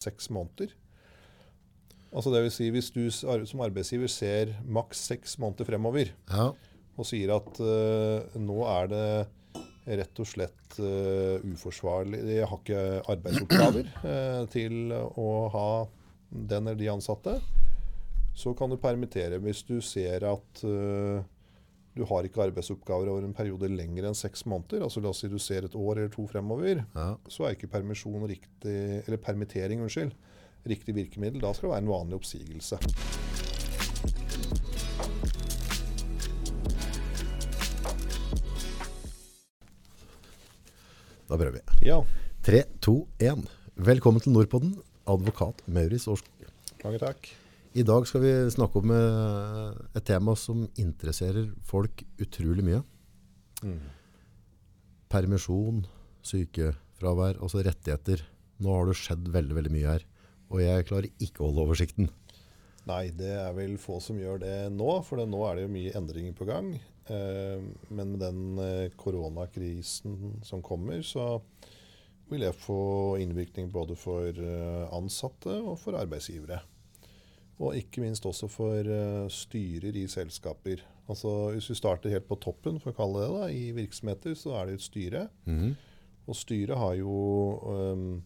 seks måneder. Altså det vil si Hvis du som arbeidsgiver ser maks seks måneder fremover Ja. og sier at uh, nå er det rett og slett uh, uforsvarlig Jeg har ikke arbeidsoppgaver uh, til å ha den eller de ansatte. Så kan du permittere hvis du ser at du har ikke arbeidsoppgaver over en periode lenger enn seks måneder. altså La oss si du ser et år eller to fremover ja. så er ikke permisjon riktig, eller permittering unnskyld, riktig virkemiddel. Da skal det være en vanlig oppsigelse. Da prøver vi. Ja, 3, 2, 1. Velkommen til Nordpodden, advokat Mauris Årskog. mange takk. I dag skal vi snakke om eh, et tema som interesserer folk utrolig mye. Permisjon, sykefravær, altså rettigheter. Nå har det skjedd veldig, veldig mye her. Og jeg klarer ikke å holde oversikten. Nei, det er vel få som gjør det nå, for det, nå er det jo mye endringer på gang. Eh, men med den eh, koronakrisen som kommer, så vil jeg få innvirkning både for ansatte og for arbeidsgivere. Og ikke minst også for uh, styrer i selskaper. Altså Hvis vi starter helt på toppen, for å kalle det da, i virksomheter, så er det et styre. Mhm. Og styret har jo um,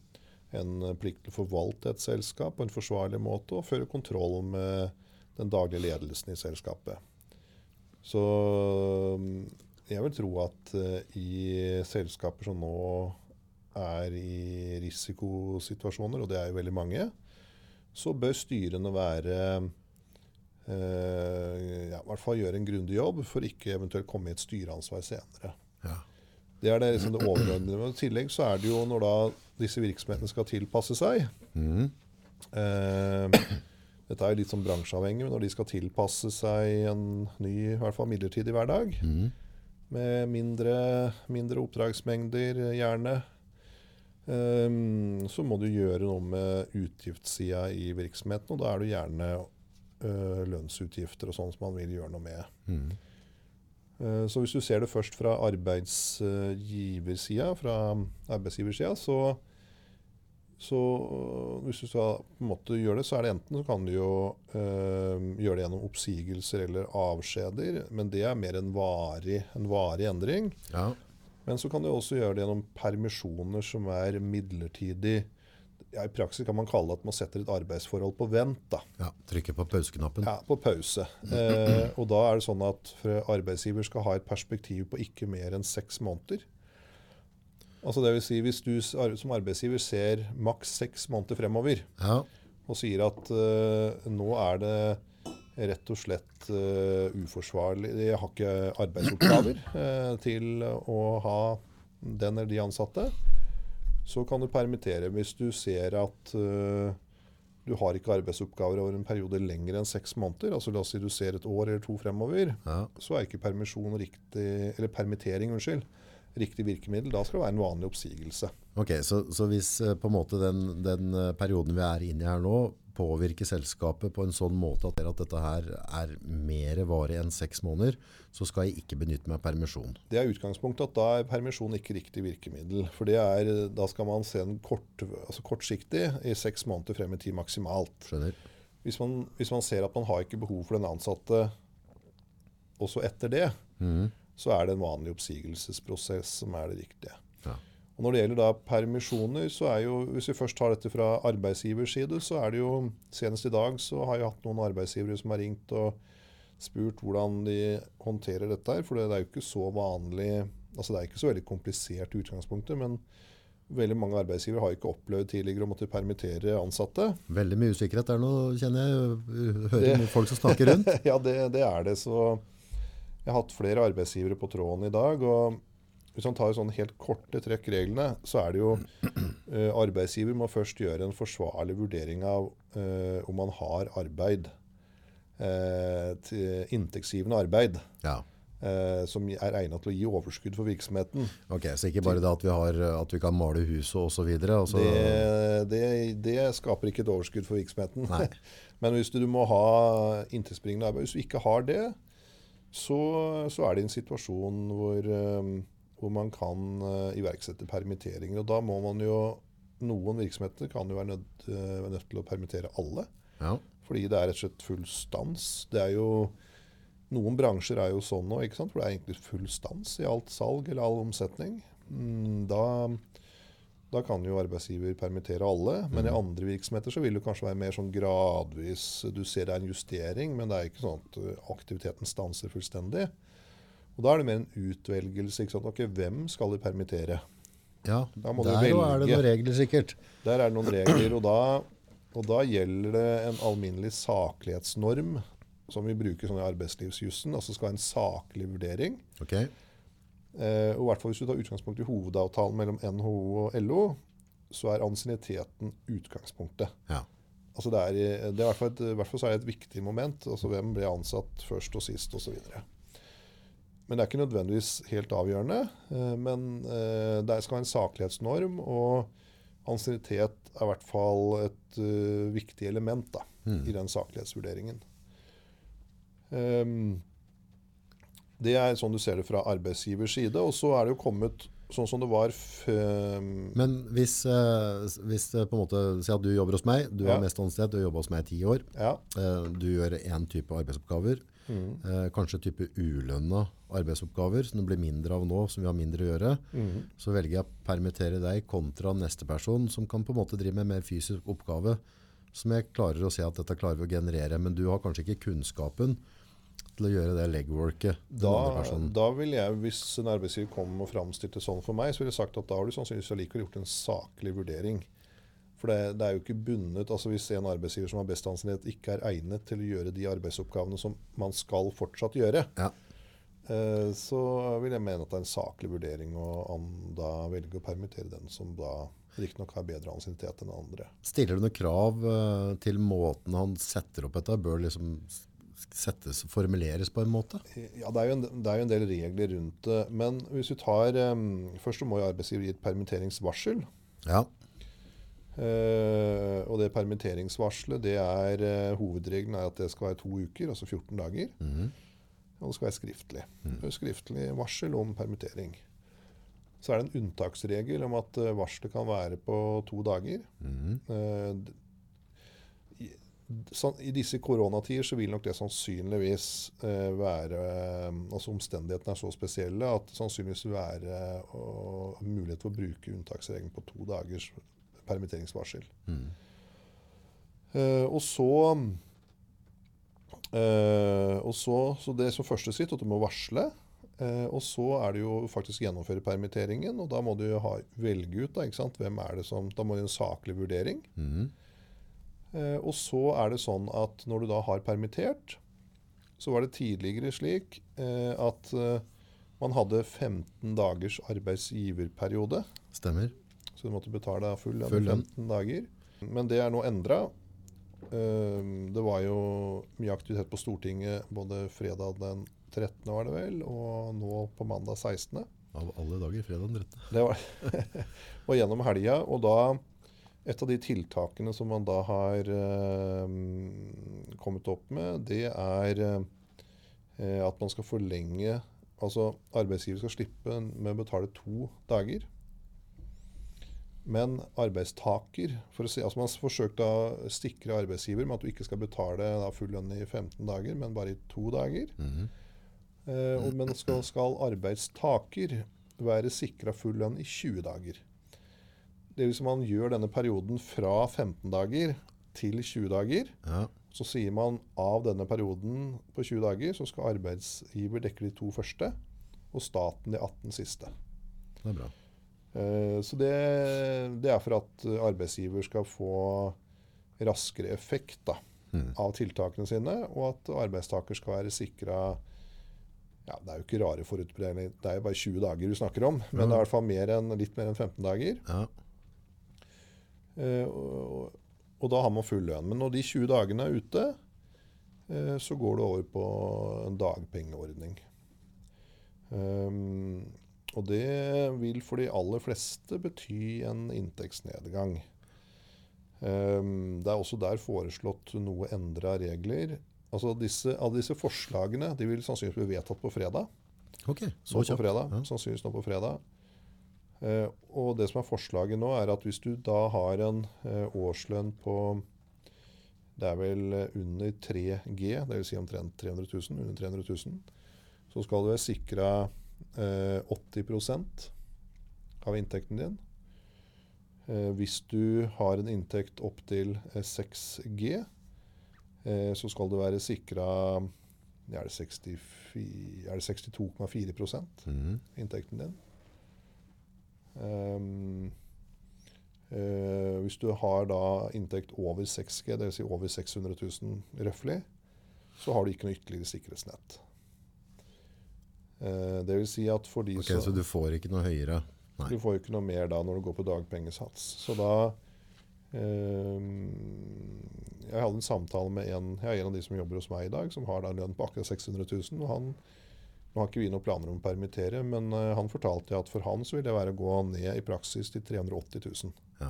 en plikt til å forvalte et selskap på en forsvarlig måte og føre kontroll med den daglige ledelsen i selskapet. Så øhm, jeg vil tro at uh, i selskaper som nå er i risikosituasjoner, og det er jo veldig mange, så bør styrene være øh, ja, i hvert fall gjøre en grundig jobb for ikke eventuelt komme i et styreansvar senere. Ja. Det er det, liksom det overordnede. Men I tillegg så er det jo når da disse virksomhetene skal tilpasse seg mm. eh, Dette er jo litt sånn bransjeavhengig, men når de skal tilpasse seg en ny, i hvert fall midlertidig hverdag, mm. med mindre, mindre oppdragsmengder, gjerne, eh, så må du gjøre noe med utgiftssida i virksomheten. Og da er det gjerne eh, lønnsutgifter og sånn som man vil gjøre noe med. Mm. Eh, Så hvis du ser det først fra arbeidsgiversida, fra arbeidsgiversida, så, så øh, hvis du skal på en måte gjøre det, så er det enten så kan du jo øh, gjøre det gjennom oppsigelser eller avskjeder, men det er mer en varig, en varig endring. Ja. Men så kan du også gjøre det gjennom permisjoner som er midlertidig. Ja, I praksis kan man kalle det at man setter et arbeidsforhold på vent. da. ja. Trykker på pauseknappen. Ja, på pause. Eh, og da er det sånn at arbeidsgiver skal ha et perspektiv på ikke mer enn seks måneder. Altså det vil si Hvis du som arbeidsgiver ser maks seks måneder fremover Ja. og sier at eh, nå er det rett og slett uh, uforsvarlig Jeg har ikke arbeidsoppgaver uh, til å ha den eller de ansatte. Så kan du permittere hvis du ser at uh, du har ikke arbeidsoppgaver over en periode lenger enn seks måneder. altså La oss si du ser et år eller to fremover. ja. Så er ikke riktig, eller permittering unnskyld, riktig virkemiddel. Da skal det være en vanlig oppsigelse. Ok, så, så hvis på en måte den, den perioden vi er inne i her nå, påvirker selskapet på en sånn måte at, at dette her er mer varig enn seks måneder, så skal jeg ikke benytte meg av permisjon. Det er utgangspunktet at da er permisjon ikke riktig virkemiddel. For det er, da skal man se den kort, altså kortsiktig i seks måneder frem i tid maksimalt. Skjønner? Hvis man, hvis man ser at man har ikke behov for den ansatte også etter det, mm. så er det en vanlig oppsigelsesprosess som er det riktige. Ja. Og Når det gjelder da permisjoner, så er jo, hvis vi først tar dette fra arbeidsgivers side, så er det jo senest i dag så har jeg hatt noen arbeidsgivere som har ringt og spurt hvordan de håndterer dette her. For det er jo ikke så vanlig altså Det er ikke så veldig komplisert i utgangspunktet, men veldig mange arbeidsgivere har ikke opplevd tidligere å måtte permittere ansatte. Veldig mye usikkerhet der nå, kjenner jeg. Hører Det- folk som snakker rundt. ja, det, det er det. Så jeg har hatt flere arbeidsgivere på tråden i dag. og Hvis man tar sånne helt korte trekk reglene, så er det jo eh, Arbeidsgiver må først gjøre en forsvarlig vurdering av eh, om man har arbeid. Eh, til inntektsgivende arbeid. Ja. Eh, som er egnet til å gi overskudd for virksomheten. Ok, så ikke bare det at vi, har, at vi kan male huset videre. Altså, Det, det, det skaper ikke et overskudd for virksomheten. Nei. Men hvis du, du må ha inntektsbringende arbeid, hvis du ikke har det, så, så er det en situasjon hvor, eh, hvor man kan uh, iverksette permitteringer. Og da må man jo noen virksomheter kan jo være nødt, uh, nødt til å permittere alle. Ja. Fordi det er rett og slett full stans. Det er jo, noen bransjer er jo sånn nå, ikke sant? for det er egentlig full stans i alt salg eller all omsetning. Mm, Da, da kan jo arbeidsgiver permittere alle, men i andre virksomheter så vil det kanskje være mer sånn gradvis Du ser det er en justering, men det er ikke sånn at uh, aktiviteten stanser fullstendig. Og Da er det mer en utvelgelse. ikke sant? Ok, Hvem skal de permittere? ja. Der velge. er det noen regler sikkert. Der er det noen regler, og da, og da gjelder det en alminnelig saklighetsnorm som vi bruker sånn i arbeidslivsjussen. Altså skal ha en saklig vurdering. Ok. Eh, og hvert fall Hvis du tar utgangspunkt i hovedavtalen mellom NHO og LO, så er ansienniteten utgangspunktet. Ja. Altså det er, i- det er hvert fall et viktig moment. altså Hvem ble ansatt først og sist osv. Men det er ikke nødvendigvis helt avgjørende. eh, Men eh, det skal være en saklighetsnorm, og ansiennitet er i hvert fall et eh, viktig element da, i den saklighetsvurderingen. Ehm, det er sånn du ser det fra arbeidsgivers side. Og så er det jo kommet sånn som det var Men hvis, hvis på en måte, si at du jobber hos meg, du Ja. har mest ansiennitet, du har jobbet hos meg i ti år, Ja. du gjør en type arbeidsoppgaver, Mm. eh, kanskje type ulønna arbeidsoppgaver, som det blir mindre av nå, som vi har mindre å gjøre, Mm. så velger jeg å permittere deg kontra neste person, som kan på en måte drive med mer fysisk oppgave, som jeg klarer å se at dette klarer vi å generere, men du har kanskje ikke kunnskapen til å gjøre det legworket Da, da vil jeg, Hvis en arbeidsgiver kom og framstilte sånn for meg, så ville jeg sagt at da har du sannsynligvis allikevel gjort en saklig vurdering. For det, det er jo ikke bundet altså Hvis en arbeidsgiver som har best ansiennitet ikke er egnet til å gjøre de arbeidsoppgavene som man skal fortsatt gjøre, Ja. eh, så vil jeg mene at det er en saklig vurdering og an, da velge å permittere den som da riktignok har bedre ansiennitet enn andre. Stiller du noen krav eh, til måten han setter opp dette? Bør liksom settes og formuleres på en måte? Ja, det er, jo en, det er jo en del regler rundt det. Men hvis vi tar eh, Først så må jo arbeidsgiver gi et permitteringsvarsel. Ja. Eh, og det permitteringsvarselet, det er uh, hovedregelen er at det skal være to uker, altså 14 dager. Og det skal være skriftlig. Er Skriftlig varsel om permittering. Så er det en unntaksregel om at uh, varselet kan være på to dager. Mm. i, sånn, I disse koronatider så vil nok det sannsynligvis være Altså omstendighetene er så spesielle at det sannsynligvis vil være mulighet for å bruke unntaksregelen på to dagers permitteringsvarsel. Eh, og så uh, og så, så det er som første skritt at du må varsle. Uh, og så er det jo faktisk gjennomføre permitteringen, og da må du ha, velge ut da, ikke sant? hvem er det som Da må du ha en saklig vurdering. Eh, og så er det sånn at når du da har permittert, så var det tidligere slik at man hadde 15 dagers arbeidsgiverperiode. Stemmer. Så du måtte betale full lønn i Full lønn. 15 dager. Men det er nå endra. Det var jo mye aktivitet på Stortinget både fredag den 13., var det vel, og nå på mandag 16. Av alle dager, fredag den 13. Det var, og gjennom helga. Og da Et av de tiltakene som man da har eh, kommet opp med, det er eh, at man skal forlenge Altså arbeidsgiver skal slippe med å betale to dager. Men arbeidstaker for å si, altså Man har forsøkt å stikre arbeidsgiver med at du ikke skal betale da, full lønn i 15 dager, men bare i to dager. Eh, og, men skal, skal arbeidstaker være sikra full lønn i 20 dager. Det vil si man gjør denne perioden fra 15 dager til 20 dager. Ja. Så sier man av denne perioden på 20 dager så skal arbeidsgiver dekke de to første, og staten de 18 siste. Det er bra. Eh, Så det, det er for at arbeidsgiver skal få raskere effekt da, av tiltakene sine, og at arbeidstaker skal være sikra ja, Det er jo ikke rare forutberegninger, det er jo bare 20 dager du snakker om, men det er i hvert fall mer enn, litt mer enn 15 dager. Ja. Eh, og, og da har man full lønn. Men når de 20 dagene er ute, eh, så går det over på en dagpengeordning. Um, og det vil for de aller fleste bety en inntektsnedgang. Um, det er også der foreslått noe endra regler. Altså disse, Alle disse forslagene de vil sannsynligvis bli vedtatt på fredag. Ok, Nå så på kjapt. fredag. Ja. Sannsynligvis nå på fredag. Eh, og det som er forslaget nå, er at hvis du da har en eh, årslønn på det er vel under 3G, dvs. Si omtrent 300 000, under 300 000, så skal du være sikra 80% av inntekten din. Eh, hvis du har en inntekt opptil eh, 6G, eh, så skal du være sikra er det 64 er det 62,4 Mhm. inntekten din. Eh, hvis du har da inntekt over 6G, dvs. Si over 600 000 røftlig, så har du ikke noe ytterligere sikkerhetsnett. Eh, det vil si at for de Ok, så du får ikke noe høyere? Nei. du får ikke noe mer da når du går på dagpengesats. Så da eh, Jeg hadde en samtale med en, en av de som jobber hos meg i dag, som har da en lønn på akkurat 600 000. og han nå har ikke vi noen planer om å permittere, men eh, han fortalte at for han så vil det være å gå ned i praksis til 380 000. Ja.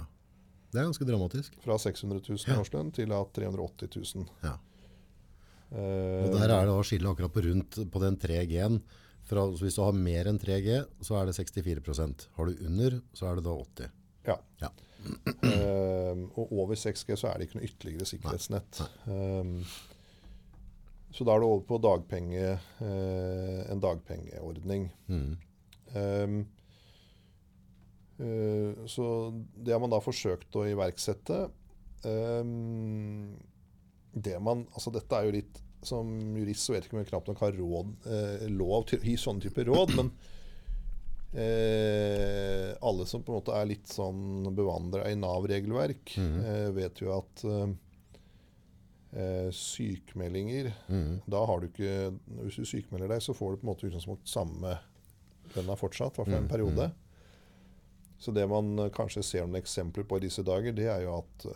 Det er ganske dramatisk. Fra 600 000 Ja. årslønn til at 380 000. Ja. Eh, Og der er det å skille akkurat på rundt på den 3G-en. Fra, så hvis du har mer enn 3G, så er det 64% Har du under, så er det da 80 Ja. Ja. Ehm, og over 6G så er det ikke noe ytterligere sikkerhetsnett. Ehm, så da er det over på dagpenge, uh, en dagpengeordning. Mm. Um, uh, så det har man da forsøkt å iverksette. um, det man, altså dette er jo litt Som jurist så vet jeg ikke om jeg knapt nok har råd, eh, lov til å gi sånne typer råd, men eh, alle som på en måte er litt sånn bevandra i Nav-regelverk, eh, vet jo at eh, eh, sykemeldinger Mhm. Da har du ikke Hvis du sykemelder deg, så får du på en måte utgangspunkt samme lønna fortsatt, i hvert fall en Mm, periode. Så det man eh, kanskje ser noen eksempler på i disse dager, det er jo at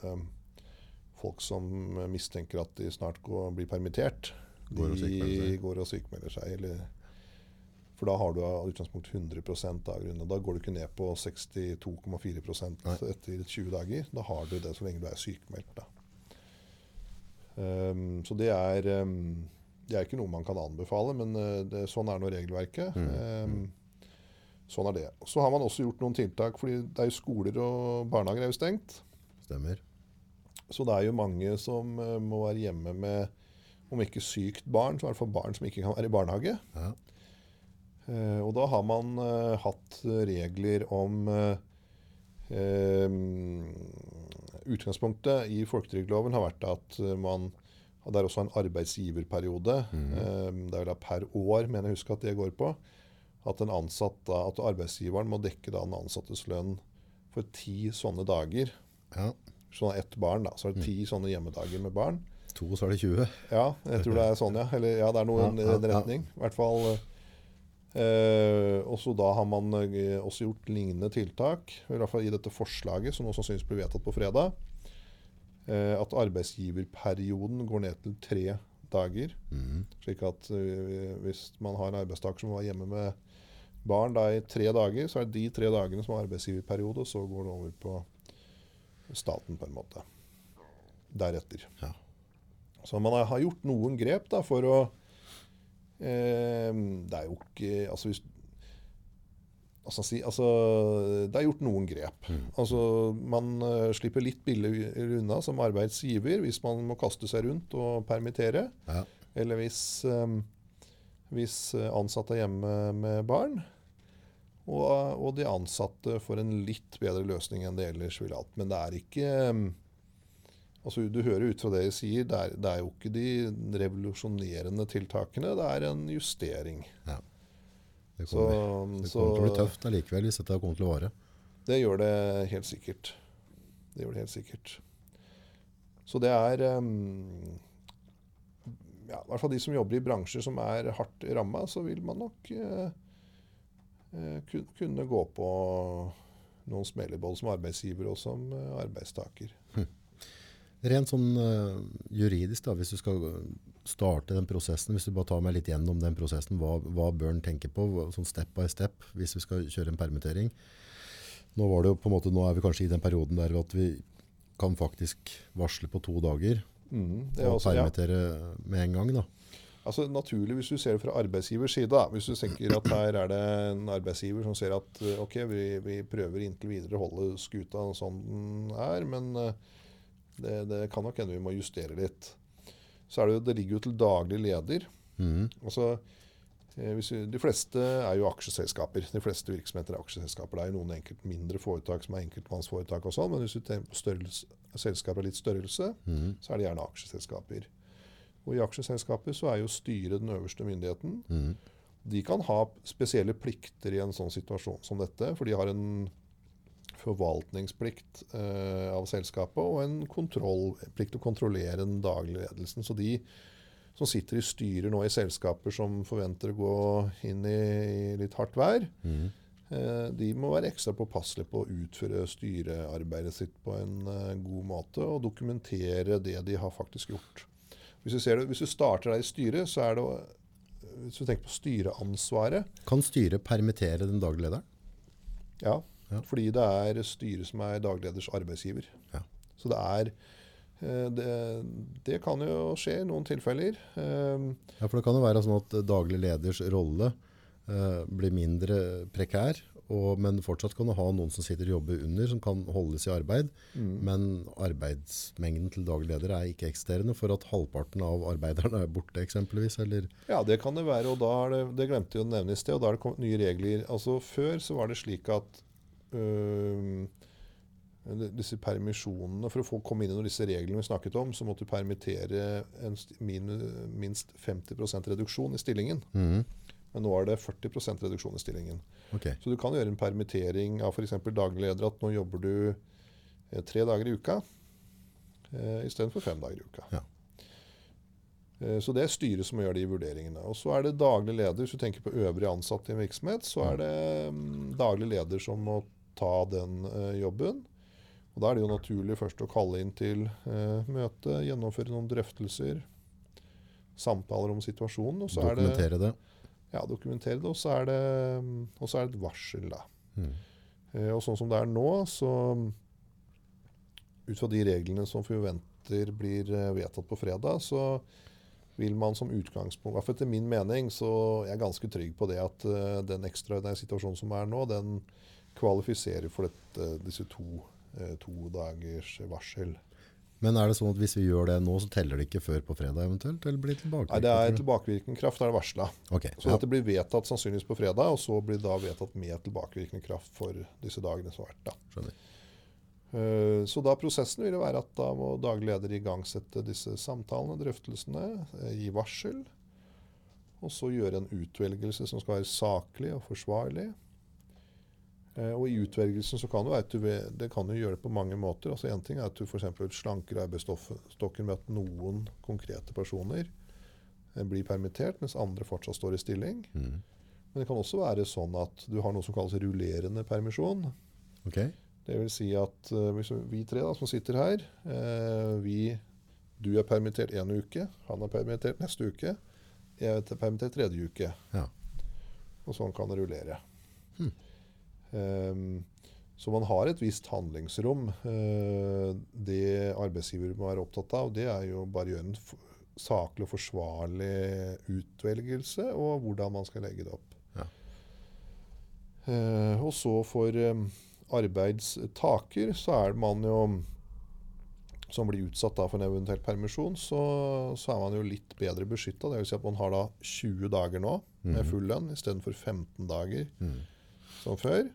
folk som mistenker at de snart går, blir permittert, Går og de går og sykemelder seg. Eller, for da har du av utgangspunkt 100 av grunnen. Da går du ikke ned på 62,4 Nei. etter 20 dager. Da har du det så lenge du er sykemeldt. Um, så det er, um, det er ikke noe man kan anbefale, men uh, det, sånn er nå regelverket. Um, sånn er det. Så har man også gjort noen tiltak, fordi det er jo skoler og barnehager er jo stengt. Stemmer. Så det er jo mange som uh, må være hjemme med, om ikke sykt barn, så i hvert fall barn som ikke kan være i barnehage. Ja. Eh, og da har man eh, hatt regler om eh, eh, Utgangspunktet i folketrygdloven har vært at eh, man Det er også en arbeidsgiverperiode. Mm. det er da per år, mener jeg husker at det går på. At, en ansatt, at arbeidsgiveren må dekke den ansattes lønn for ti sånne dager. ja. Sånn ett barn, da. Så er det ti sånne hjemmedager med barn. To, så er det 20. Ja, jeg tror det er sånn, ja. Eller ja, det er noe i Ja, den retning. I hvert fall. Eh, og så da har man eh, også gjort lignende tiltak, i hvert fall i dette forslaget, som nå sannsynligvis blir vedtatt på fredag. Eh, at arbeidsgiverperioden går ned til tre dager. Mm. Slik at eh, hvis man har en arbeidstaker som var hjemme med barn da i tre dager, så er det de tre dagene som har arbeidsgiverperiode, og så går det over på staten på en måte. Deretter. Ja. Så man har- gjort noen grep da for å eh, Det er jo ikke altså, hvis, altså, si, altså, det er gjort noen grep. Altså, man uh, slipper litt billigere unna som arbeidsgiver hvis man må kaste seg rundt og permittere. Ja. Eller hvis, um, hvis eh, ansatte er hjemme med barn. Og, og de ansatte får en litt bedre løsning enn de ellers ville hatt. Men det er ikke eh, Altså, du hører ut fra det jeg sier, det er, det er jo ikke de revolusjonerende tiltakene. Det er en justering. Det Så, kommer, det så til å bli tøft allikevel hvis dette kommer til å vare. det gjør det helt sikkert. Det gjør det helt sikkert. Så det er um, ja, I hvert fall de som jobber i bransjer som er hardt ramma, så vil man nok kun- kunne gå på noen smeller både som arbeidsgiver og som eh, arbeidstaker. Rent sånn uh, juridisk, da, hvis du skal starte den prosessen, hvis du bare tar meg litt gjennom den prosessen, hva, hva bør en tenke på, sånn step by step, hvis vi skal kjøre en permittering? Nå, var det jo på en måte, nå er vi kanskje i den perioden der at vi kan faktisk varsle på to dager Mm, og også, ja. med en gang. Da. Altså Naturlig hvis du ser det fra arbeidsgivers side. Da. Hvis du tenker at her er det en arbeidsgiver som ser at eh, ok, vi, vi prøver inntil videre å holde skuta sånn den er, men eh, det, det kan nok hende vi må justere litt. Så er det jo, det ligger jo til daglig leder. Mm. Altså, eh, hvis vi, de fleste er jo aksjeselskaper. De fleste virksomheter er aksjeselskaper. Det er jo noen enkelt mindre foretak som er enkeltmannsforetak og sånn, men hvis du tenker på størrelse, selskap av litt størrelse, mm. så er det gjerne aksjeselskaper. Og i aksjeselskaper så er jo styret den øverste myndigheten. Mm. De kan ha spesielle plikter i en sånn situasjon som dette, for de har en forvaltningsplikt eh, av selskapet og en kontroll, plikt til å kontrollere den daglige ledelsen. Så de som sitter i styrer nå i selskaper som forventer å gå inn i litt hardt vær, mm. eh, de må være ekstra påpasselige på å utføre styrearbeidet sitt på en eh, god måte og dokumentere det de har faktisk gjort. Hvis du, ser det, hvis du starter der i styret, så er det Hvis du tenker på styreansvaret Kan styret permittere den daglederen? Ja, Ja. fordi det er styret som er dagleders arbeidsgiver. Ja. Så det er eh, det, det kan jo skje i noen tilfeller. Eh, Ja, for det kan jo være sånn at daglig leders rolle eh, blir mindre prekær, og, men fortsatt kan du ha noen som sitter og jobber under, som kan holdes i arbeid. Mm. Men arbeidsmengden til daglig leder er ikke eksisterende for at halvparten av arbeiderne er borte, eksempelvis. Eller, Ja, det kan det være. og da er det, det glemte jeg å nevne i sted. og Da er det kommet nye regler. Altså Før så var det slik at øh, disse permisjonene For å få komme inn under disse reglene vi snakket om, så måtte du permittere en, min, minst 50% reduksjon i stillingen. Mhm. Men nå er det 40% reduksjon i stillingen. Okay. Så du kan gjøre en permittering av f.eks. daglig leder at nå jobber du eh, tre dager i uka eh, istedenfor fem dager i uka. Ja. Eh, Så det er styret som må gjøre de vurderingene. Og så er det daglig leder. Hvis du tenker på øvrige ansatte i en virksomhet, så er det mm, daglig leder som må ta den eh, jobben. Og Da er det jo naturlig først å kalle inn til eh, møte, gjennomføre noen drøftelser, samtaler om situasjonen. Og så er det det. Ja, dokumentere det, og så er det, og så er det et varsel. da. Mm. Eh, og sånn som det er nå, så ut fra de reglene som forventer blir eh, vedtatt på fredag, så vil man som utgangspunkt, hvert fall etter min mening, så jeg er ganske trygg på det at uh, den ekstraordinære situasjonen som er nå, den kvalifiserer for dette, disse to, uh, to dagers varsel. Men er det sånn at hvis vi gjør det nå, så teller det ikke før på fredag eventuelt? Eller blir det tilbakevirkende? Nei, det er tilbakevirkende kraft, det er varsla. Okay, Så ja. dette blir vedtatt sannsynligvis på fredag, og så blir det da vedtatt med tilbakevirkende kraft for disse dagene som har vært. da. skjønner. Uh, Så da prosessen vil være at da må daglig leder igangsette disse samtalene, drøftelsene, eh, gi varsel. Og så gjøre en utvelgelse som skal være saklig og forsvarlig. Eh, Og i utvelgelsen så kan det være at du det kan jo gjøre det på mange måter. Altså En ting er at du f.eks. slanker arbeidsstokken med at noen konkrete personer eh, blir permittert, mens andre fortsatt står i stilling. Mm. Men det kan også være sånn at du har noe som kalles rullerende permisjon. Okay. Det vil si at eh, vi tre da, som sitter her, vi, du er permittert en uke, han er permittert neste uke, jeg er permittert tredje uke. Ja. Og sånn kan det rullere. Hmm. Ehm, så man har et visst handlingsrom. Eh, det arbeidsgiver må være opptatt av, det er jo bare å gjøre en saklig og forsvarlig utvelgelse, og hvordan man skal legge det opp. Ja. Eh, og så for eh, arbeidstaker så er man jo som blir utsatt for en eventuell permisjon, så, så er man jo litt bedre beskytta. Dvs. Si at man har da 20 dager nå med Mhm. full lønn istedenfor 15 dager Mhm. Som før.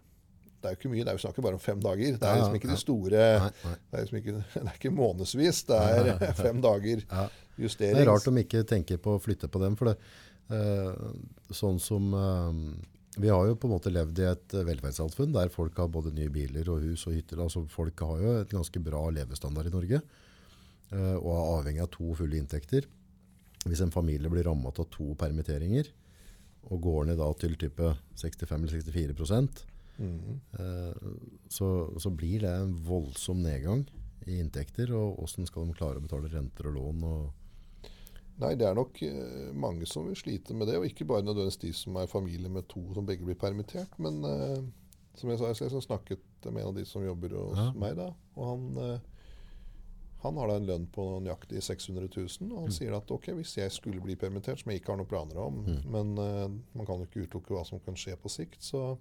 Det er jo ikke mye, det er jo snakker bare om fem dager. Det er liksom ikke de store Nei, nei. Det er liksom ikke, det er ikke månedsvis, det er fem dager justering. Det er rart de ikke tenker på å flytte på dem, for det, eh, sånn som eh, vi har jo på en måte levd i et velferdssamfunn der folk har både nye biler og hus og hytter. Altså folk har jo et ganske bra levestandard i Norge, eh, og er avhengig av to fulle inntekter. Hvis en familie blir rammet av to permitteringer, og går ned da til type 65 eller 64 prosent, Mhm. eh, så, så blir det en voldsom nedgang i inntekter, og hvordan skal de klare å betale renter og lån? og Nei, det er nok eh, mange som vil slite med det, og ikke bare nødvendigvis de som er familie med to som begge blir permittert. Men eh, som jeg sa, jeg snakket med en av de som jobber hos Ja. meg, da, og han, eh, han har da en lønn på nøyaktig 600 000, og han Mm. sier at ok, hvis jeg skulle bli permittert, som jeg ikke har noen planer om, Mm. men uh, man kan jo ikke utelukke hva som kan skje på sikt, så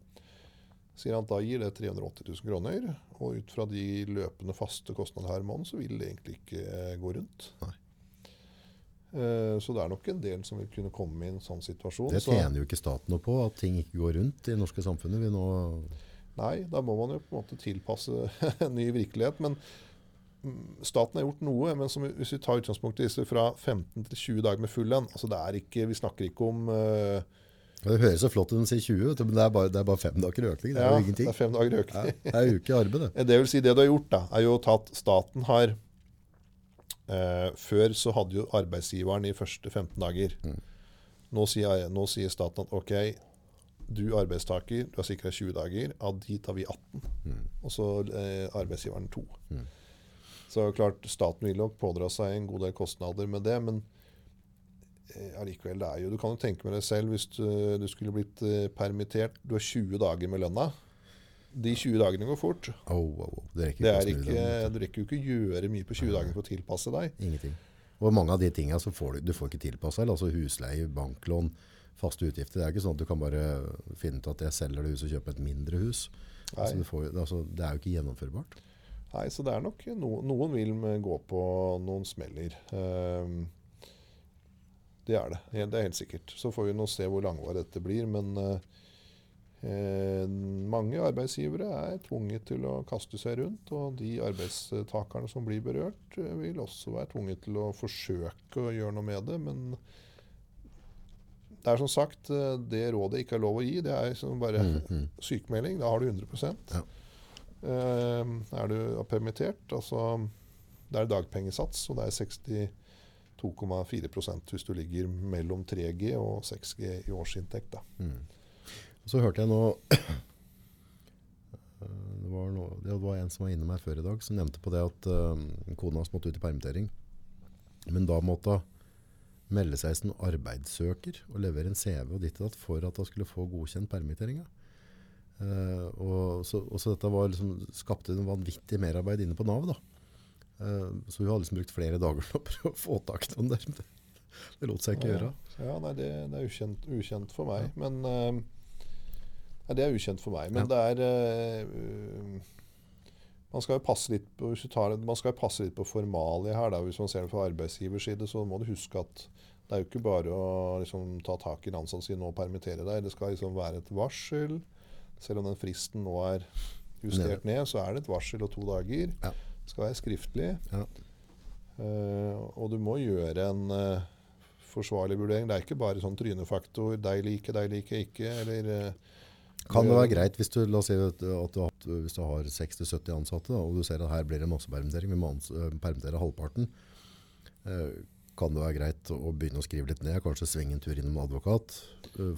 sier han at da gir det 380 000 kroner. Og ut fra de løpende faste kostnadene her i måneden, så vil det egentlig ikke uh, gå rundt. Eh, så det er nok en del som vil kunne komme i en sånn situasjon. Det så- tjener jo ikke staten noe på, at ting ikke går rundt i det norske samfunnet. Vi nå, Nei, da må man jo på en måte tilpasse en ny virkelighet. Men staten har gjort noe. Men som, hvis vi tar utgangspunkt i disse fra 15 til 20 dager med full lønn altså det er ikke, Vi snakker ikke om uh, det høres så flott ut når du sier 20, men det er, bare, det er bare fem dager økning. Det er ja, jo ingenting. Det er fem dager Ja, økning. det er jo ikke arbeid, det. Det vil si, det du har gjort, da, er jo at staten har uh, Før så hadde jo arbeidsgiveren i første 15 dager. Mm. Nå, sier, nå sier staten at OK, du arbeidstaker, du har sikra 20 dager. Av de tar vi 18. Mm. Og så eh, arbeidsgiveren 2. Mm. Så klart, staten vil nok pådra seg en god del kostnader med det, men eh, allikevel, det er jo Du kan jo tenke med deg selv hvis du, du skulle blitt eh, permittert. Du har 20 dager med lønna. De 20 dagene går fort. Oh, oh, oh. Det rekker Det er ikke, du rekker jo ikke gjøre mye på 20 dager for å tilpasse deg. Ingenting. Og mange av de tingene så får du, du får ikke tilpassa, altså husleie, banklån, faste utgifter. Det er ikke sånn at du kan bare finne ut at jeg selger det huset og kjøper et mindre hus. Altså, du får, altså, det er jo ikke gjennomførbart. Nei, så det er nok no, Noen vil gå på noen smeller. Ehm, det er det. Det er helt sikkert. Så får vi nå se hvor langvarig dette blir. Men eh, eh, mange arbeidsgivere er tvunget til å kaste seg rundt. Og de arbeidstakerne som blir berørt, eh, vil også være tvunget til å forsøke å gjøre noe med det. Men det er som sagt eh, det rådet ikke er lov å gi. Det er som bare Mm, mm. sykemelding. Da har du 100 Ja. Eh, Er du permittert, altså Det er dagpengesats, og det er 62,4% hvis du ligger mellom 3G og 6G i årsinntekt. Mm. Så hørte jeg nå eh, det var, det var en som var inne her før i dag, som nevnte på det at uh, kona hans måtte ut i permittering. Men da måtte hun melde seg som arbeidssøker og levere en CV og ditt og datt for at hun skulle få godkjent permitteringa. Eh, og, så, også dette var liksom, skapte en vanvittig merarbeid inne på Nav. da. Uh, så hun har liksom brukt flere dager på å prøve å få tak i noen der. Det, det lot seg ikke gjøre. Ja, nei, det, det er ukjent, ukjent for meg. Men uh, Nei, det er ukjent for meg. Men Ja. det er man skal jo passe litt på, man skal jo passe litt på formalia her. Da. Hvis man ser det fra arbeidsgivers side, så må du huske at det er jo ikke bare å liksom, ta tak i en ansatt og si nå permittere deg. Det skal liksom være et varsel. Selv om den fristen nå er justert ned, så er det et varsel og to dager. Ja. Skal være skriftlig. Ja. Uh, og du må gjøre en uh, forsvarlig vurdering. Det er ikke bare sånn trynefaktor. Deg liker, deg liker ikke. Eller uh, Kan det være greit hvis du, la oss si at du, at hvis du har 60-70 ansatte, og du ser at her blir det massepermittering, vi må permittere halvparten. Kan det være greit å begynne å skrive litt ned, kanskje svinge en tur innom advokat,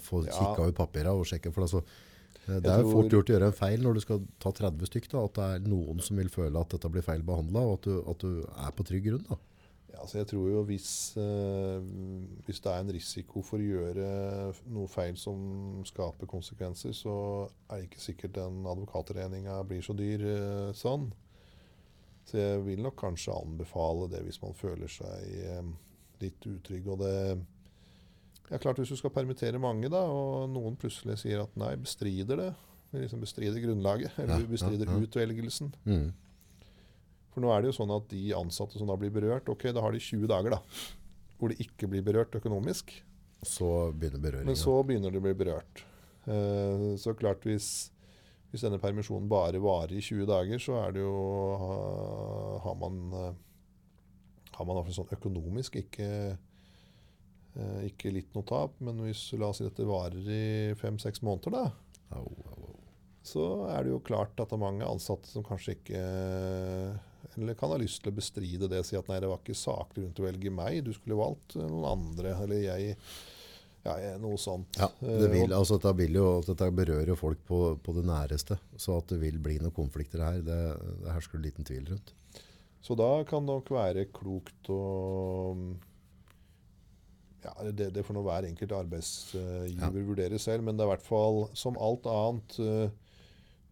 få Ja. kikka ut papirene og sjekke, for altså, det er jo tror- fort gjort å gjøre en feil når du skal ta 30 stykk, da, at det er noen som vil føle at dette blir feil behandla, og at du, at du er på trygg grunn. Da. Ja, altså jeg tror jo hvis, eh, hvis det er en risiko for å gjøre noe feil som skaper konsekvenser, så er det ikke sikkert den advokatregninga blir så dyr eh, sånn. Så jeg vil nok kanskje anbefale det hvis man føler seg eh, litt utrygg. Og det ja, klart Hvis du skal permittere mange, da, og noen plutselig sier at nei, bestrider det, liksom bestrider grunnlaget, eller bestrider utvelgelsen, Mm. for nå er det jo sånn at de ansatte som da blir berørt, ok, da har de 20 dager da, hvor de ikke blir berørt økonomisk. Så begynner berøringen. Men så begynner de å bli berørt. Uh, så klart hvis, hvis denne permisjonen bare varer i 20 dager, så er det jo uh, Har man uh, har man sånn økonomisk ikke, ikke litt noe tap. Men hvis la oss si dette varer i fem-seks måneder, da, Au, au, au. så er det jo klart at det er mange ansatte som kanskje ikke Eller kan ha lyst til å bestride det og si at nei, det var ikke saklig rundt å velge meg, du skulle valgt noen andre. Eller jeg Ja, noe sånt. Ja, det vil, Eh, altså dette, vil jo, dette berører jo folk på, på det næreste, så at det vil bli noen konflikter her, det, det hersker liten tvil rundt. Så da kan det nok være klokt å ja, det, det får nå hver enkelt arbeidsgiver vurdere selv, men det er i hvert fall som alt annet eh,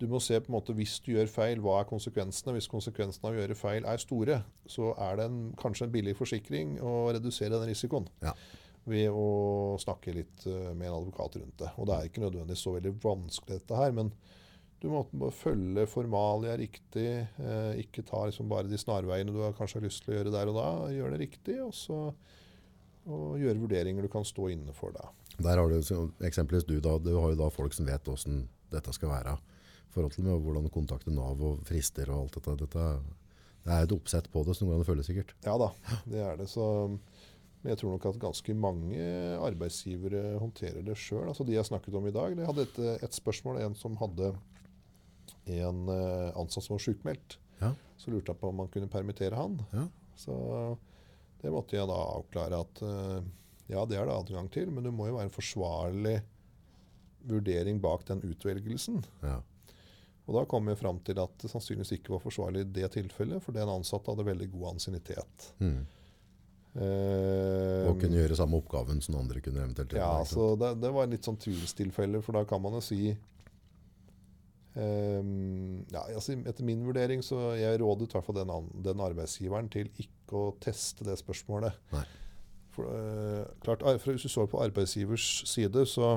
du må se på en måte hvis du gjør feil, hva er konsekvensene? Hvis konsekvensene av å gjøre feil er store, så er det en, kanskje en billig forsikring å redusere den risikoen. Ja. Ved å snakke litt uh, med en advokat rundt det. Og det er ikke nødvendigvis så veldig vanskelig, dette her. Men du må bare følge formalia riktig. Uh, ikke ta liksom bare de snarveiene du har kanskje har lyst til å gjøre der og da. Gjør det riktig, og så og gjøre vurderinger du kan stå inne for. da. Der har du eksempelvis du da, du har jo da folk som vet hvordan dette skal være. I forhold til med hvordan kontakte Nav og frister og alt dette. dette det er et oppsett på det som går an å følge sikkert. Ja da, det er det. Så, men jeg tror nok at ganske mange arbeidsgivere håndterer det sjøl. Altså de jeg snakket om i dag, de hadde et, et spørsmål. En som hadde en eh, ansatt som var sjukmeldt. Ja. Så lurte jeg på om man kunne permittere han. Ja. Så det måtte jeg da avklare at eh, ja, det er det adgang til, men det må jo være en forsvarlig vurdering bak den utvelgelsen. Ja. Og da kom jeg fram til at det sannsynligvis ikke var forsvarlig i det tilfellet, for den ansatte hadde veldig god ansiennitet. Mm. Uh, Og kunne gjøre samme oppgaven som andre kunne eventuelt gjøre. ja, så det, det var litt sånn tvilstilfelle, for da kan man jo si ehm, ja, altså, Etter min vurdering så jeg rådet i hvert fall den, den arbeidsgiveren til ikke å teste det spørsmålet. Nei. For, uh, klart, for Hvis du står på arbeidsgivers side, så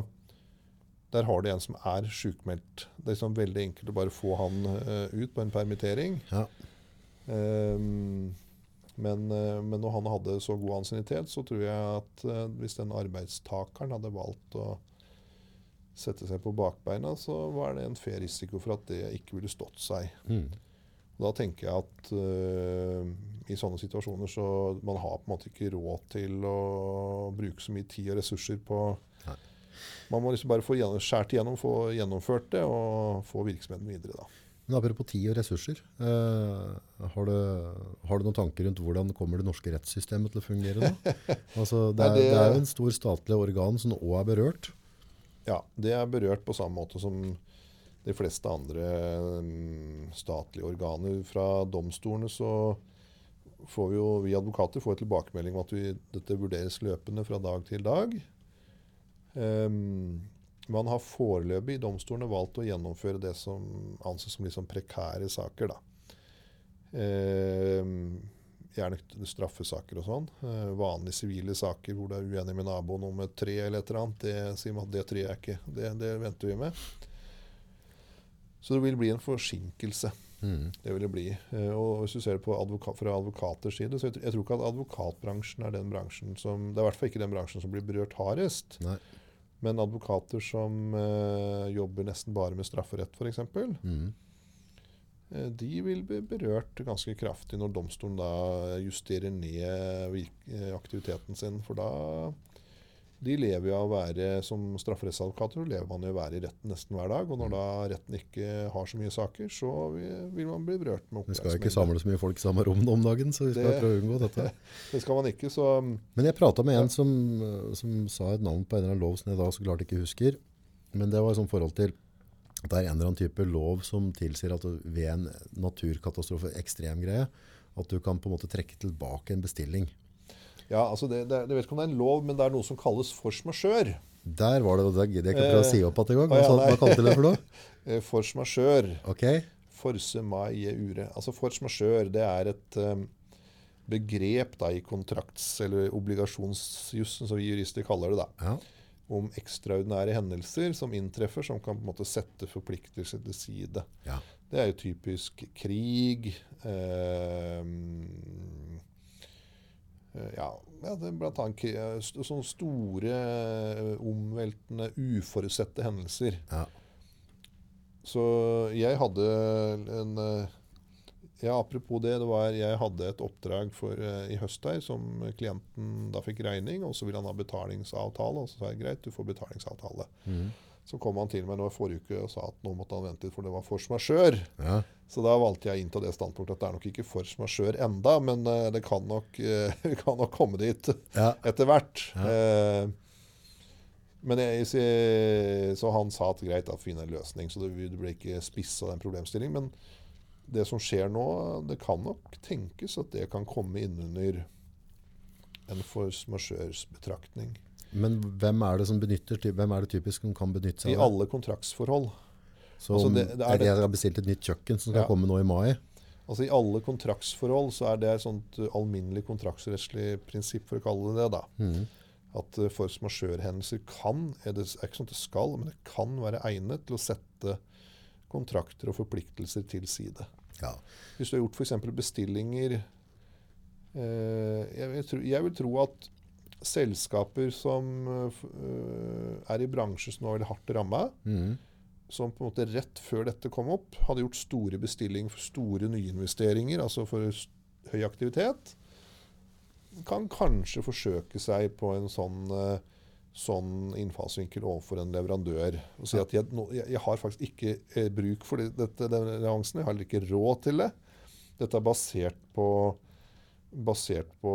der har du en som er sjukmeldt. Det er liksom veldig enkelt å bare få han uh, ut på en permittering. Ja. Um, men, uh, men når han hadde så god ansiennitet, så tror jeg at hvis den arbeidstakeren hadde valgt å sette seg på bakbeina, så var det en fair risiko for at det ikke ville stått seg. Mm. Da tenker jeg at uh, i sånne situasjoner så man har på en måte ikke råd til å bruke så mye tid og ressurser på Nei. Man må liksom bare få skjært igjennom, få gjennomført det og få virksomheten videre. da. Men apropos tid og ressurser. Eh, har, du, har du noen tanker rundt hvordan kommer det norske rettssystemet til å fungere nå? altså, det, er, det- det er jo en stor statlig organ som òg er berørt. Ja, det er berørt på samme måte som de fleste andre mm, statlige organer. Fra domstolene så får vi jo, vi advokater får tilbakemelding om at vi, dette vurderes løpende fra dag til dag. Um, man har foreløpig i domstolene valgt å gjennomføre det som anses som sånn prekære saker. Da. Ehm, gjerne straffesaker og sånn. Eh, vanlige sivile saker hvor du er uenig med naboen om et tre eller et eller annet. Det sier man at det treet er ikke. Det, det venter vi med. Så det vil bli en forsinkelse. Mm. Det vil det bli. Eh, og hvis du ser det på advoka fra advokaters side, så jeg, jeg tror ikke at advokatbransjen er den bransjen som Det er i hvert fall ikke den bransjen som blir berørt hardest. Nei. Men advokater som eh, jobber nesten bare med strafferett, f.eks., Mm. Eh, De vil bli berørt ganske kraftig når domstolen da justerer ned eh, aktiviteten sin. For da De lever jo av å være som strafferettsadvokater, så lever man jo av å være i retten nesten hver dag. Og når da retten ikke har så mye saker, så vil, man bli berørt med Vi skal jo ikke samle så mye folk i samme rom om dagen, så vi skal Det- prøve å unngå dette. Det skal man ikke, så Men jeg prata med en som, som sa et navn på en eller annen lov som jeg da så klart ikke husker. Men det var i sånn forhold til at det er en eller annen type lov som tilsier at du, ved en naturkatastrofe, ekstrem greie, at du kan på en måte trekke tilbake en bestilling. Ja, altså det, det, Jeg vet ikke om det er en lov, men det er noe som kalles force majeure. Der var det, det jeg ikke prøve å si opp at en gang. Hva, ja, kalte du det for noe? Eh, Force majeure. Ok, Force majeure. Altså force majeure det er et um, begrep da, i kontrakts- eller obligasjonsjussen, som vi jurister kaller det. da, ja. Om ekstraordinære hendelser som inntreffer, som kan på en måte sette forpliktelser til side. ja. Det er jo typisk krig eh, eh, Ja, ja det er blant annet eh, sånne store, eh, omveltende, uforutsette hendelser. ja. Så jeg hadde en Ja, apropos det. det var, jeg hadde et oppdrag for, uh, i høst her som klienten da fikk regning, og så ville han ha betalingsavtale. Og så sa jeg greit, du får betalingsavtale. Mm. Så kom han til meg nå i forrige uke og sa at nå måtte han vente litt, for det var force majeure. ja. Så da valgte jeg inn til det standpunktet at det er nok ikke force majeure enda, men uh, det kan nok, uh, kan nok komme dit ja. etter hvert. Ja. Uh, men jeg, så, han sa at greit, da finne en løsning. Så det, det ble ikke spissa den problemstillingen. Men det som skjer nå, det kan nok tenkes at det kan komme innunder en force majeure-betraktning. Men hvem er det som benytter, hvem er det typisk som kan benytte seg av det? alle kontraktsforhold. Så Altså, det- det er det- jeg har bestilt et nytt kjøkken som skal Ja. komme nå i mai. Altså I alle kontraktsforhold så er det et sånt uh, alminnelig kontraktsrettslig prinsipp, for å kalle det det. da. Mm. At uh, force majeure-hendelser kan, er det er ikke sånn at det skal, men det kan være egnet til å sette kontrakter og forpliktelser til side. Ja. Hvis du har gjort f.eks. bestillinger eh, jeg, vil tro, jeg vil tro at selskaper som eh, er i bransjer som nå er veldig hardt ramma, mm. som på en måte rett før dette kom opp, hadde gjort store bestillinger for store nyinvesteringer, altså for høy aktivitet, kan kanskje forsøke seg på en sånn, eh, sånn innfallsvinkel overfor en leverandør. Og si at jeg, jeg, har faktisk ikke eh, bruk for dette, denne leveransen, jeg har heller ikke råd til det. Dette er basert på, basert på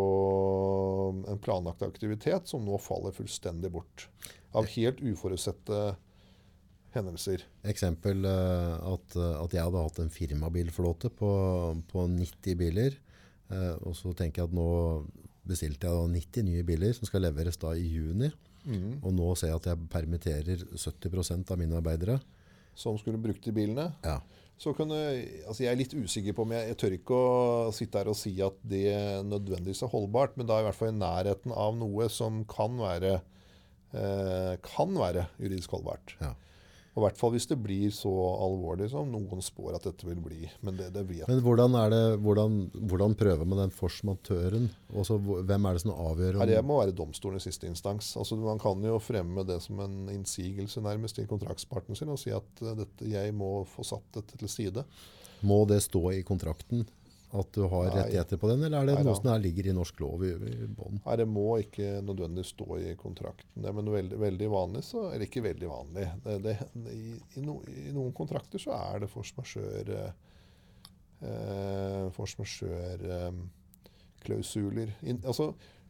en planlagt aktivitet som nå faller fullstendig bort. Av helt uforutsette hendelser. Eksempel eh, at, eh, at jeg hadde hatt en firmabilflåte på, på 90 biler. eh, og så tenker jeg at nå bestilte jeg da 90 nye biler som skal leveres da i juni. Mm. Og nå ser jeg at jeg permitterer 70% av mine arbeidere. som skulle brukt de bilene. Ja. Så kunne, altså jeg er litt usikker på om jeg, jeg tør ikke å sitte her og si at det nødvendigvis er holdbart, men da er i hvert fall i nærheten av noe som kan være, eh, kan være juridisk holdbart. Ja. Og i hvert fall hvis det blir så alvorlig som noen spår at dette vil bli. Men det, det Men hvordan, er det, hvordan, hvordan prøver man den forsmatøren? Også, hvem er det som avgjør om det må være domstolen i siste instans. Altså, man kan jo fremme det som en innsigelse nærmest til kontraktspartneren sin og si at eh, dette, jeg må få satt dette til side. Må det stå i kontrakten at du har rettigheter på den, eller er det Nei noe som ligger i norsk lov i, i bånn? Nei, det må ikke nødvendigvis stå i kontrakten. Det, men veldig, veldig vanlig, så Eller ikke veldig vanlig. Det, det, i, i, no, I noen kontrakter så er det force majeure eh, force majeure-klausuler. altså,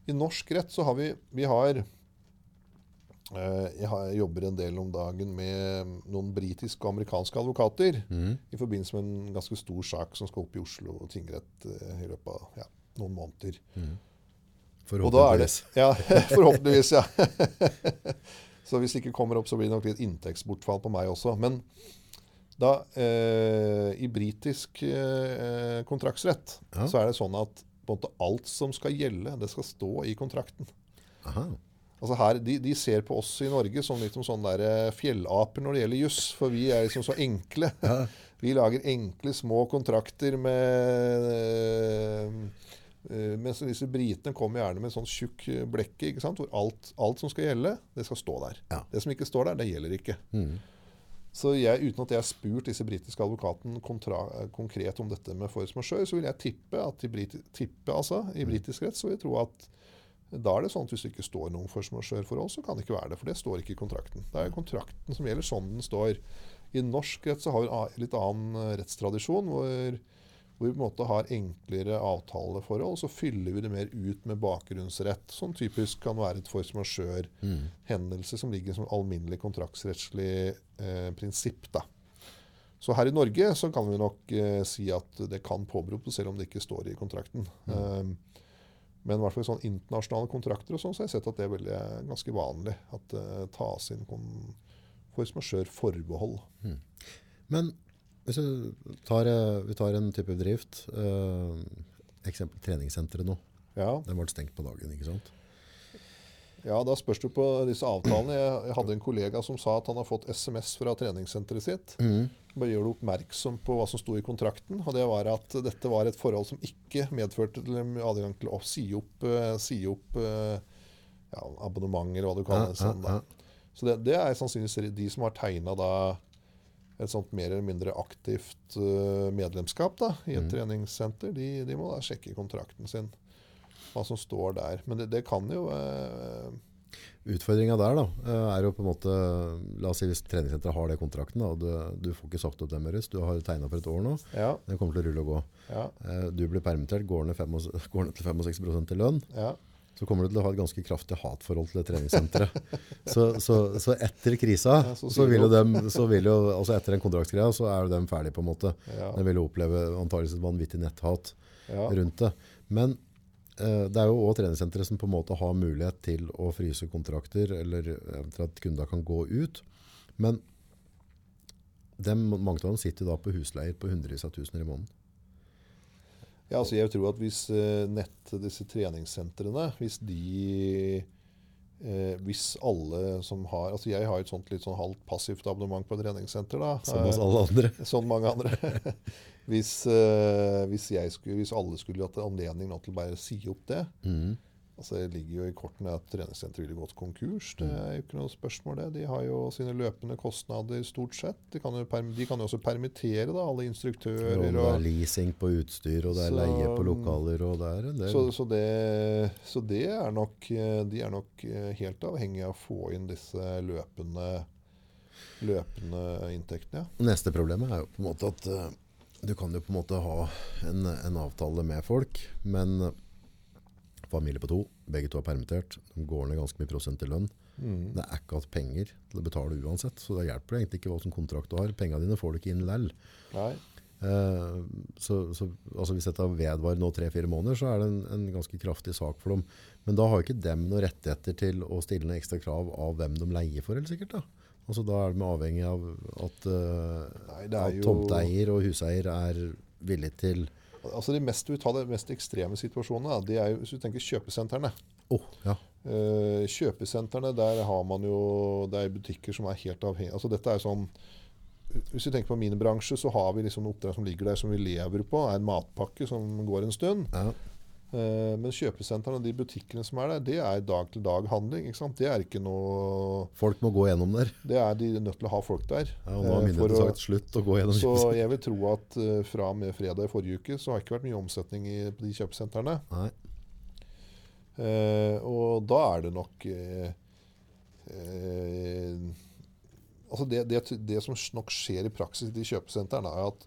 I norsk rett så har vi Vi har eh, jeg, jobber en del om dagen med noen britiske og amerikanske advokater mm. i forbindelse med en ganske stor sak som skal opp i Oslo tingrett eh, i løpet av ja, noen måneder. Mm. er det, Forhåpentligvis. ja, forhåpentligvis, ja. så hvis det ikke kommer opp, så blir det nok litt inntektsbortfall på meg også. Men da, eh, i britisk eh, kontraktsrett, Ja. så er det sånn at måte alt som skal gjelde, det skal stå i kontrakten. Aha. Altså her, de, de ser på oss i Norge som liksom sånne der eh, fjellaper når det gjelder juss, for vi er liksom så enkle. Ja. Vi lager enkle, små kontrakter med eh, eh, Mens disse britene kommer gjerne med en sånn tjukk blekke, ikke sant? hvor alt, alt som skal gjelde, det skal stå der. Ja. Det som ikke står der, det gjelder ikke. Mm. Så jeg, uten at jeg har spurt disse britiske advokaten kontra, konkret om dette med force majeure, så vil jeg tippe at i, brit, tippe, altså, i britisk rett så vil jeg tro at da er det sånn at hvis det ikke står noen force majeure-forhold, så kan det ikke være det. For det står ikke i kontrakten. Det er kontrakten som gjelder sånn den står. I norsk rett så har vi en litt annen eh, rettstradisjon, hvor, hvor vi på en måte har enklere avtaleforhold. Så fyller vi det mer ut med bakgrunnsrett, som typisk kan være et force majeure-hendelse som ligger som alminnelig kontraktsrettslig eh, prinsipp. da. Så her i Norge så kan vi nok eh, si at det kan påberopes, selv om det ikke står i kontrakten. Eh, men i hvert fall i sånne internasjonale kontrakter og sånn, så har jeg sett at det er veldig, ganske vanlig. At det tas inn force majeure-forbehold. Men hvis vi tar, eh, vi tar en type bedrift, uh, eksempel treningssenteret nå, Ja, den ble stengt på dagen, ikke sant? ja, da spørs det på disse avtalene. Jeg, jeg hadde en kollega som sa at han har fått SMS fra treningssenteret sitt. Bare gjør deg oppmerksom på hva som sto i kontrakten. Og det var at dette var et forhold som ikke medførte til adgang til å si opp, eh, si opp eh, ja, abonnement, eller hva du kaller det. Sånn, da. Så det, det er sannsynligvis de som har tegna et sånt mer eller mindre aktivt eh, medlemskap da, i et treningssenter, de, de må da sjekke kontrakten sin. Hva som står der. Men det, det kan jo eh, Utfordringa der da, eh, er jo på en måte, la oss si hvis treningssenteret har det kontrakten, da, og du, du får ikke sagt opp dem deres, du har tegnet for et år nå, Ja. det kommer til å rulle og gå. Ja. Eh, Du blir permittert, går ned, fem, går ned til 65 i lønn, ja. så kommer du til å ha et ganske kraftig hatforhold til det treningssenteret. så, så, så etter krisa, så så, vil jo dem, så vil jo, altså etter den kontraktsgreia, så er jo dem ferdig på en måte. De vil jo oppleve antakeligvis et vanvittig netthat rundt det. Men det er jo også treningssentre som på en måte har mulighet til å fryse kontrakter, eller eventuelt kunder kan gå ut. Men dem, mange av dem sitter da på husleier på hundrevis av tusener i måneden. Ja, altså jeg tror at hvis eh, nett, disse treningssentrene, hvis de eh, Hvis alle som har Altså jeg har et sånt litt sånn halvt passivt abonnement på treningssenter. da. Som hos Eh, alle andre. Som mange andre. hvis, eh, hvis, jeg skulle, hvis alle skulle hatt anledning nå til bare å si opp det Mhm. Altså Det ligger jo i kortene at treningssenteret ville gått konkurs. Det er jo ikke noe spørsmål, det. De har jo sine løpende kostnader stort sett. De kan jo, de kan jo også permittere da, alle Og instruktører. det er leasing på utstyr, og det er Så- leie på lokaler, og det er en del. Så, så, det, så det er nok De er nok eh, helt avhengig av å få inn disse løpende, løpende inntektene. Ja. Neste problemet er jo på en måte at eh, du kan jo på en måte ha en, en avtale med folk, men familie på to, begge to er permittert, de går ned ganske mye prosent i lønn. Mm. Det er ikke hatt penger til å betale uansett, så det hjelper egentlig ikke hva som kontrakt du har. Pengene dine får du ikke inn lell. Nei. Eh, så, så altså hvis dette vedvarer nå tre-fire måneder, så er det en, en ganske kraftig sak for dem. Men da har jo ikke dem noen rettigheter til å stille noen ekstra krav av hvem de leier for, Eller sikkert. da. Altså Da er de avhengig av at, uh, Nei, at tomteeier og huseier er villig til Altså de mest, de mest ekstreme situasjonene. Det er jo, hvis du tenker kjøpesentrene. Oh, ja. Eh, kjøpesentrene, der har man jo Det er butikker som er helt avhengig Altså dette er sånn Hvis vi tenker på min bransje, så har vi liksom oppdrag som ligger der som vi lever på. er en matpakke som går en stund. ja. Eh, men kjøpesentrene og de butikkene som er der, det er dag-til-dag-handling. Det er ikke noe Folk må gå gjennom der. Det er de nødt til å ha folk der. Ja, og nå har Eh, myndighetene sagt slutt å gå gjennom Så jeg vil tro at eh, fra og med fredag i forrige uke så har det ikke vært mye omsetning i, på de kjøpesentrene. Nei. Eh, og da er det nok eh, eh, Altså det, det, det som nok skjer i praksis i de kjøpesentrene, er at,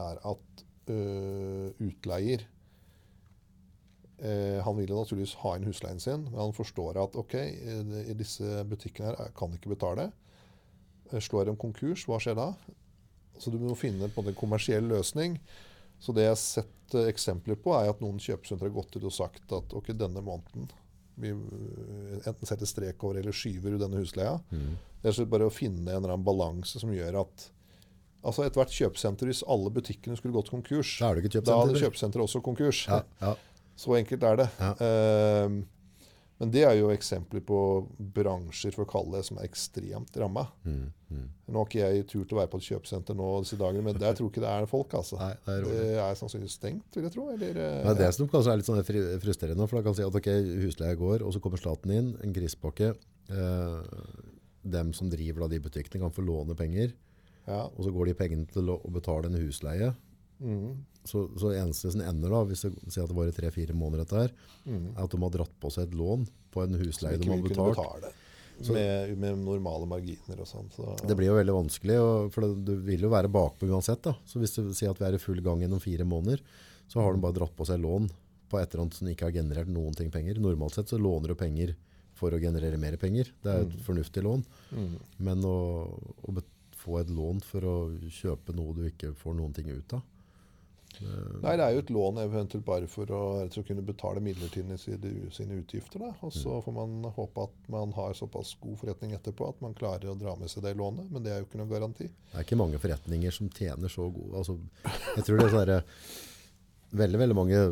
er at øh, utleier Han vil jo naturligvis ha inn husleien sin, men han forstår at ok, eh, i disse butikkene her kan ikke betale. Eh, Slår de konkurs, hva skjer da? Så du må finne på en kommersiell løsning. Så det jeg har sett eh, eksempler på, er at noen kjøpesentre har gått ut og sagt at ok, denne måneden vi eh, enten setter strek over eller skyver denne husleia. Mm. Det er så bare å finne en eller annen balanse som gjør at altså ethvert kjøpesenter, hvis alle butikkene skulle gått konkurs, Da da hadde kjøpesenter. kjøpesenteret også konkurs. Ja, ja. Så enkelt er det. Ja. Ehm, men det er jo eksempler på bransjer for å kalle det som er ekstremt ramma. Mm, mm. Nå har ikke jeg tur til å være på et kjøpesenter nå disse dagene, men der tror ikke det er folk. altså. Nei, det er. Det er sannsynligvis stengt, vil jeg tro. Eller, eh, Det er som kanskje er litt sånn frustrerende. For da kan si at ok, husleie går, og så kommer staten inn, en krisepakke. Eh, dem som driver da de butikkene kan få låne penger, ja. og så går de pengene til å betale en husleie. Mhm. Så, så eneste som ender da, hvis det sier at det var i tre-fire måneder dette her, mm. er at de har dratt på seg et lån på en husleie de har betalt. betale. Så- Med, med normale marginer og sånn. Så, Det blir jo veldig vanskelig, og, for det, du vil jo være bakpå uansett. da. Så hvis du sier at vi er i full gang gjennom fire måneder, så har de bare dratt på seg lån på et eller annet som ikke har generert noen ting penger. Normalt sett så låner du penger for å generere mer penger. Det er et fornuftig lån. Mm. Men å, å få et lån for å kjøpe noe du ikke får noen ting ut av Nei, det er jo et lån eventuelt bare for å, for å kunne betale midlertidig sine, utgifter. Da. Og Mm. så får man håpe at man har såpass god forretning etterpå at man klarer å dra med seg det lånet. Men det er jo ikke noen garanti. Det er ikke mange forretninger som tjener så gode altså, Jeg tror det er sånne, veldig veldig mange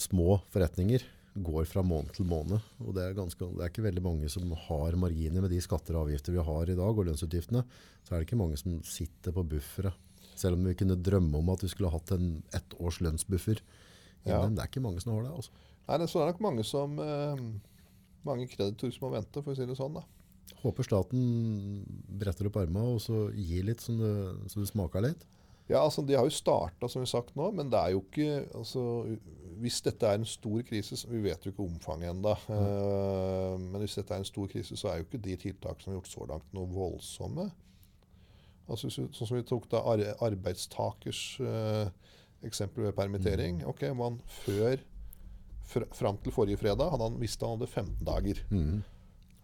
små forretninger går fra måned til måned. Og det er, ganske, det er ikke veldig mange som har marginer med de skatter og avgifter vi har i dag, og lønnsutgiftene. Så er det ikke mange som sitter på buffere. Selv om vi kunne drømme om at vi skulle hatt en ett års lønnsbuffer. Ja. Men det er ikke mange som har det. Altså. Nei, det- er nok mange som eh, mange kreditorer som må vente, for å si det sånn. da. Håper staten bretter opp armene og så gir litt så det, så det smaker litt. Ja, altså De har jo starta, som vi har sagt nå, men det er jo ikke altså, Hvis dette er en stor krise Vi vet jo ikke omfanget ennå. men hvis dette er en stor krise, så er jo ikke de tiltakene som er gjort så langt, noe voldsomme. Altså, sånn som vi tok da arbeidstakers eh, eksempel ved permittering. ok, man Før fr Fram til forrige fredag hadde han visst han hadde 15 dager. Mm.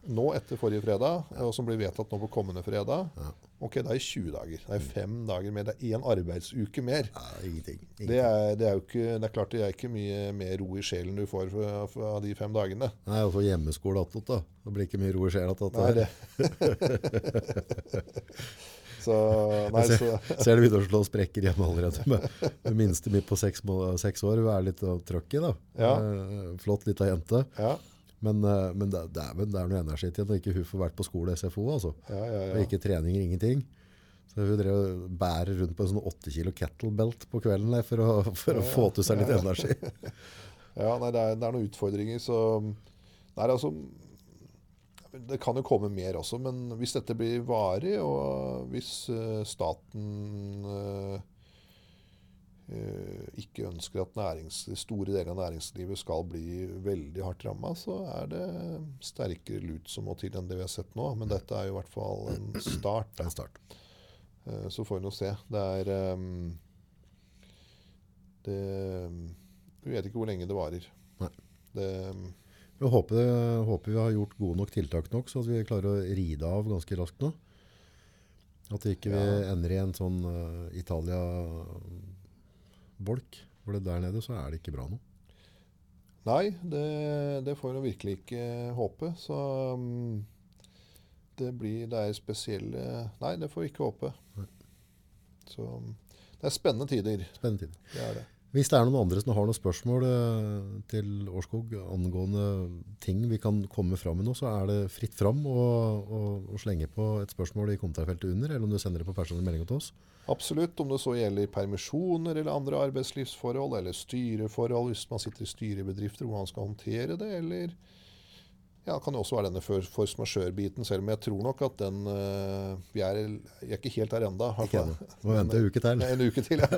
Nå etter forrige fredag, og som blir vedtatt nå på kommende fredag, Ja. ok, det er 20 dager. Det er fem dager mer. Det er én arbeidsuke mer. Ja, ingenting. ingenting. Det er, det er jo ikke, det er klart det er ikke mye mer ro i sjelen du får fra de fem dagene. Nei, og så hjemmeskole attåt, da. Det blir ikke mye ro i sjela attåt. Så, nei, Jeg så, ser, ser det begynner å slå sprekker hjemme allerede. Med, med minste mitt på seks, seks år. Hun er litt uh, trøkk i da. Ja. Eh, flott lita jente. ja, Men, eh, men det, det, er, det er noe energi til når ikke hun får vært på skole SFO. Altså. ja, ja, Og ikke treninger, ingenting. Så hun drev bærer rundt på en sånn 8 kilo kettlebelt på kvelden der, for, å, for å få til seg litt energi. ja nei, det, er, det er noen utfordringer, så Nei, altså Det kan jo komme mer også, men hvis dette blir varig, og hvis eh, staten eh, eh, ikke ønsker at nærings, store deler av næringslivet skal bli veldig hardt ramma, så er det sterkere lut som må til enn det vi har sett nå. Men dette er jo i hvert fall en start. Er start. Så får vi nå se. Det er det, Vi vet ikke hvor lenge det varer. Nei. Det, Vi håper, håper vi har gjort gode nok tiltak nok, så at vi klarer å ride av ganske raskt nå. At vi ikke vi Ja. ender i en sånn uh, Italia-bolk. For det der nede så er det ikke bra nå. nei, det, det får vi virkelig ikke håpe. Så um, det blir Det er spesielle Nei, det får vi ikke håpe. Så mm, det er spennende tider. Spennende tider. Det er det. Hvis det er noen andre som har noen spørsmål eh, til Årskog angående ting vi kan komme fram med nå, så er det fritt fram å, å, å slenge på et spørsmål i kommentarfeltet under, eller om du sender det på personlig melding til oss. Absolutt, om det så gjelder permisjoner eller andre arbeidslivsforhold, eller styreforhold, hvis man sitter i styrebedrifter, hvor man skal håndtere det, eller ja, det kan jo også være denne for- force majeure-biten, selv om jeg tror nok at den uh, Vi er, jeg er ikke helt der ennå. Må vente en uke til. En uke til, ja.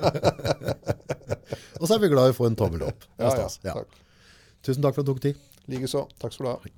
Og så er vi glad i å få en tommel opp. Ja. Ja. Takk. Tusen takk for at du tok tid. Likeså. Takk skal du ha.